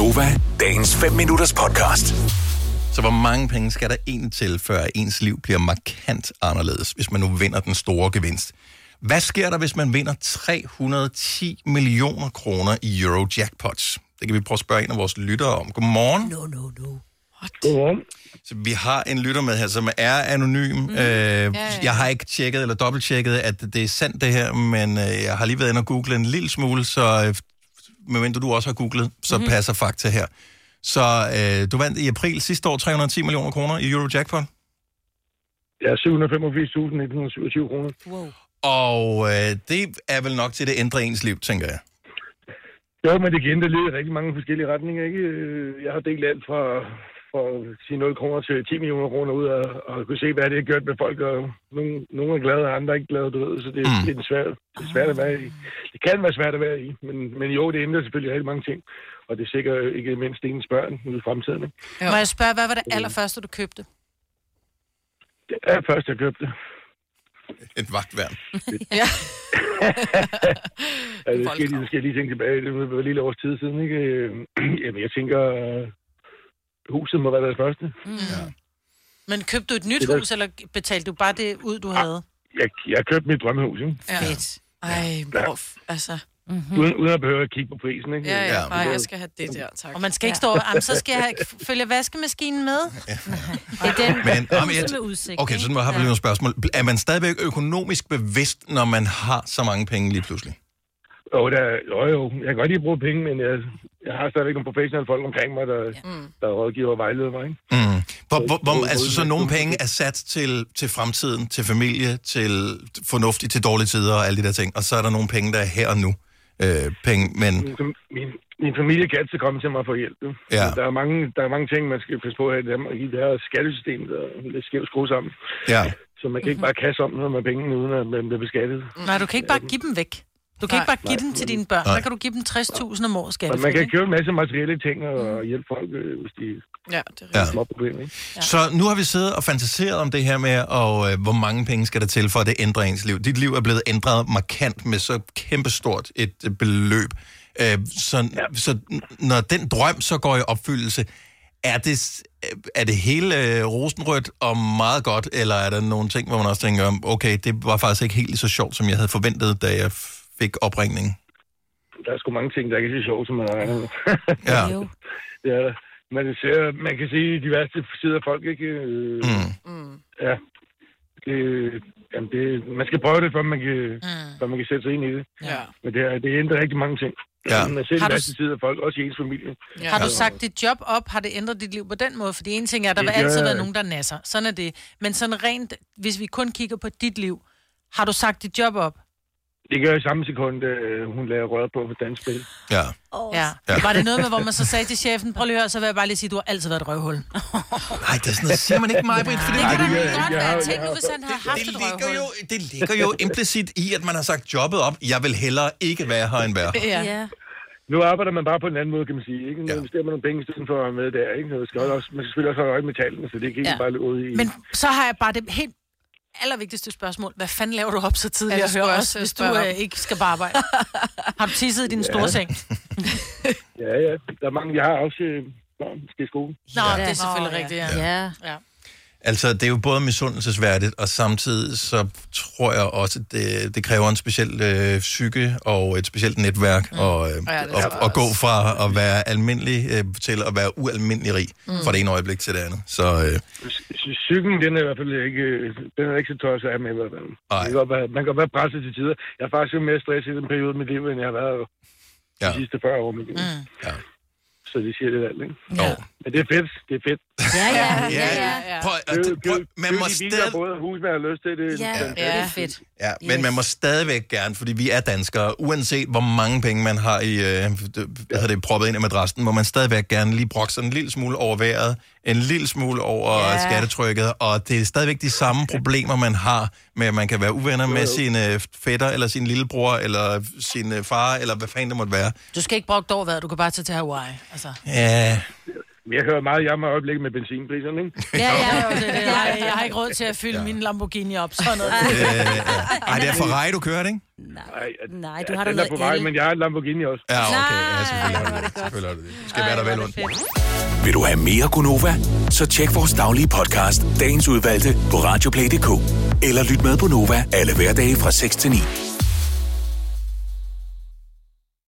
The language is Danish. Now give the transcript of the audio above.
Gonova, dagens 5 minutters podcast. Så hvor mange penge skal der egentlig til, før ens liv bliver markant anderledes, hvis man nu vinder den store gevinst? Hvad sker der, hvis man vinder 310 millioner kroner i Eurojackpots? Det kan vi prøve at spørge en af vores lyttere om. Godmorgen. No, no, no. Godmorgen. Så vi har en lytter med her, som er anonym. Mm. Øh, ja, ja. Jeg har ikke tjekket eller dobbelttjekket, at det er sandt det her, men øh, jeg har lige været inde og google en lille smule, så øh, medmindre du også har googlet, så mm-hmm. passer fakta her. Så øh, du vandt i april sidste år 310 millioner kroner i Eurojackpot. Ja, 785.127 kroner. Wow. Og øh, det er vel nok til, at det ændrer ens liv, tænker jeg. Jo, men det kan ændre lidt i rigtig mange forskellige retninger, ikke? Øh, Jeg har delt alt fra, fra at sige 0 kroner til 10 millioner kroner ud af, og kunne se, hvad det har gjort med folk, og nogle, nogle er glade, og andre er ikke glade, du ved, så det, Mm. det er svært, det er svært at være i. Det kan være svært at være i, men, men jo, det ændrer selvfølgelig rigtig mange ting, og det sikrer ikke mindst ens børn ude i fremtiden. Ikke? Må jeg spørge, hvad var det allerførste, du købte? Det er først, jeg købte. Et vagtværn. Ja. Altså, det skal, jeg lige, det skal jeg lige tænke tilbage. Det var et lille års tid siden, ikke? Øh, Jamen, jeg tænker, huset må være det første. Men købte du et nyt Det hus, eller betalte du bare det ud, du havde? Jeg, jeg købte mit drømmehus, ikke? Ja. Fedt. Ej, hvor, altså. Uden, uden at behøve at kigge på prisen, ikke? Ja, ja, Ja. ja. Nej, jeg skal have det der, tak. Og man skal ikke stå, jamen, så skal jeg have, følge vaskemaskinen med. Det er den Men, men, jamen, jeg, med udsigt. okay, så ikke? nu har vi lige nogle spørgsmål. Er man stadigvæk økonomisk bevidst, når man har så mange penge lige pludselig? Jo, der, jo, jo. Jeg kan godt lide at bruge penge, men jeg, jeg har stadigvæk nogle professionelle folk omkring mig, der, Mm. der rådgiver og vejleder mig, ikke? Mm. Hvor, hvor, hvor, altså, så nogle penge er sat til, til fremtiden, til familie, til fornuftigt, til dårlige tider og alle de der ting. Og så er der nogle penge, der er her og nu. Øh, penge, men Min, min, min familie kan altid komme til mig for hjælp. Ja. Der, er mange, der er mange ting, man skal passe på her i Danmark. I det her skattesystem, der er lidt skævt skruet sammen. ja. Så man kan ikke bare kasse om noget med pengene, uden at man bliver beskattet. Nej, du kan ikke bare give dem væk. Du kan Nej. ikke bare give dem til dine børn. Nej. Så kan du give dem 60.000 om året skattefrit. man kan købe en masse materielle ting og hjælpe folk, øh, hvis de Ja, det er Ja. rigtigt. har små problemer. Ikke? Så nu har vi siddet og fantaseret om det her med, og, øh, hvor mange penge skal der til, for at det ændrer ens liv. Dit liv er blevet ændret markant med så kæmpestort et øh, beløb. Øh, så, ja. så når den drøm så går i opfyldelse, er det, øh, er det hele øh, rosenrødt og meget godt, eller er der nogle ting, hvor man også tænker, okay, det var faktisk ikke helt så sjovt, som jeg havde forventet, da jeg fik opringningen? Der er sgu mange ting, der ikke er så sjovt, som man har regnet med. Ja. Det er der. Man, ser, man kan sige de værste sider af folk, ikke? Øh, Mm. Mm. Ja. Det, jamen det, man skal prøve det, før man kan, Mm. før man kan sætte sig ind i det. Ja. Men det, er, det ændrer rigtig mange ting. Ja. Man ser Har de du- værste sider af folk, også i ens familie. ja. Har du sagt dit job op, har det ændret dit liv på den måde? Fordi en ting er, at der Det vil altid gør- være nogen, der nasser. Sådan er det. Men sådan rent, hvis vi kun kigger på dit liv, har du sagt dit job op? Det gør jeg i samme sekund, øh, hun lader røre på på dansk spil. Ja. Oh, Ja. ja. Var det noget med, hvor man så sagde til chefen, prøv lige at høre, så vil jeg bare lige sige, at du har altid været et røvhul. Nej, det er sådan noget, siger man ikke mig, Britt, for det, Det det godt være. Tænk nu, hvis han har haft det, et ligger jo, det ligger jo implicit i, at man har sagt jobbet op. Jeg vil hellere ikke være her end være her. Ja. Nu arbejder man bare på en anden måde, kan man sige. Ikke? Nu Ja. investerer man nogle penge i stedet for at være med der. Ikke? Man skal, også, man skal selvfølgelig også have øje med tallene, så det kan ikke ja. bare løbe ud i... Men så har jeg bare det helt allervigtigste spørgsmål. Hvad fanden laver du op så tidligt Ja, jeg os, også hvis du øh, ikke skal på arbejde? har du tisset i din store seng? Ja, ja. Der er mange, jeg har også øh, børn, skal i skole. Nå, Ja. det er selvfølgelig ja. rigtigt, ja. Ja. ja. Altså, det er jo både misundelsesværdigt, og samtidig så tror jeg også, at det, det kræver en speciel øh, psyke og et specielt netværk, mm. og, øh, Ja, og, og gå fra at være almindelig øh, til at være ualmindelig rig, mm. fra det ene øjeblik til det andet. Så øh, Cyklen, den er i hvert fald ikke, den er ikke så tosset af med. Man kan, godt være, man kan godt være presset til tider. Jeg har faktisk jo mere stress i den periode af mit liv, end jeg har været ja, de sidste 40 år. Mm. ja. Så det siger det alt, ikke? Jo. Men det er fedt. Det er fedt. Ja, ja, ja, Ja, ja. ja. Prøv, Køb, at, prøv, køb, man må køb de biler, stadig... både hus, man har lyst til. Det, Ja, det, Ja, det er fedt. Ja, men Yes. man må stadigvæk gerne, fordi vi er danskere, uanset hvor mange penge man har i, øh, hvad hedder det, proppet ind i madrassen, må man stadigvæk gerne lige brokke sig en lille smule over vejret, en lille smule over Ja. skattetrykket, og det er stadigvæk de samme problemer, man har med, at man kan være uvenner med sine fætter, eller sin lillebror, eller sin øh, far, eller hvad fanden det måtte være. Du skal ikke brokke dig over hvad, du kan bare tage til Hawaii. Altså. Ja, Jeg hører meget jammer i øjeblikket med benzinpriserne, ikke? Ja, ja, det, det. Jeg, jeg har ikke råd til at fylde ja. min Lamborghini op. Sådan noget. Ej, det er Ferrari, du kører, ikke? Nej, Nej, du har da er på noget vej, men jeg har en Lamborghini også. Ja, okay. Ja, Nej, selvfølgelig er det. Selvfølgelig skal være der vel ondt. Vil du have mere Gunova? Så tjek vores daglige podcast, dagens udvalgte, på radioplay.dk. Eller lyt med på Nova alle hverdage fra 6 til 9.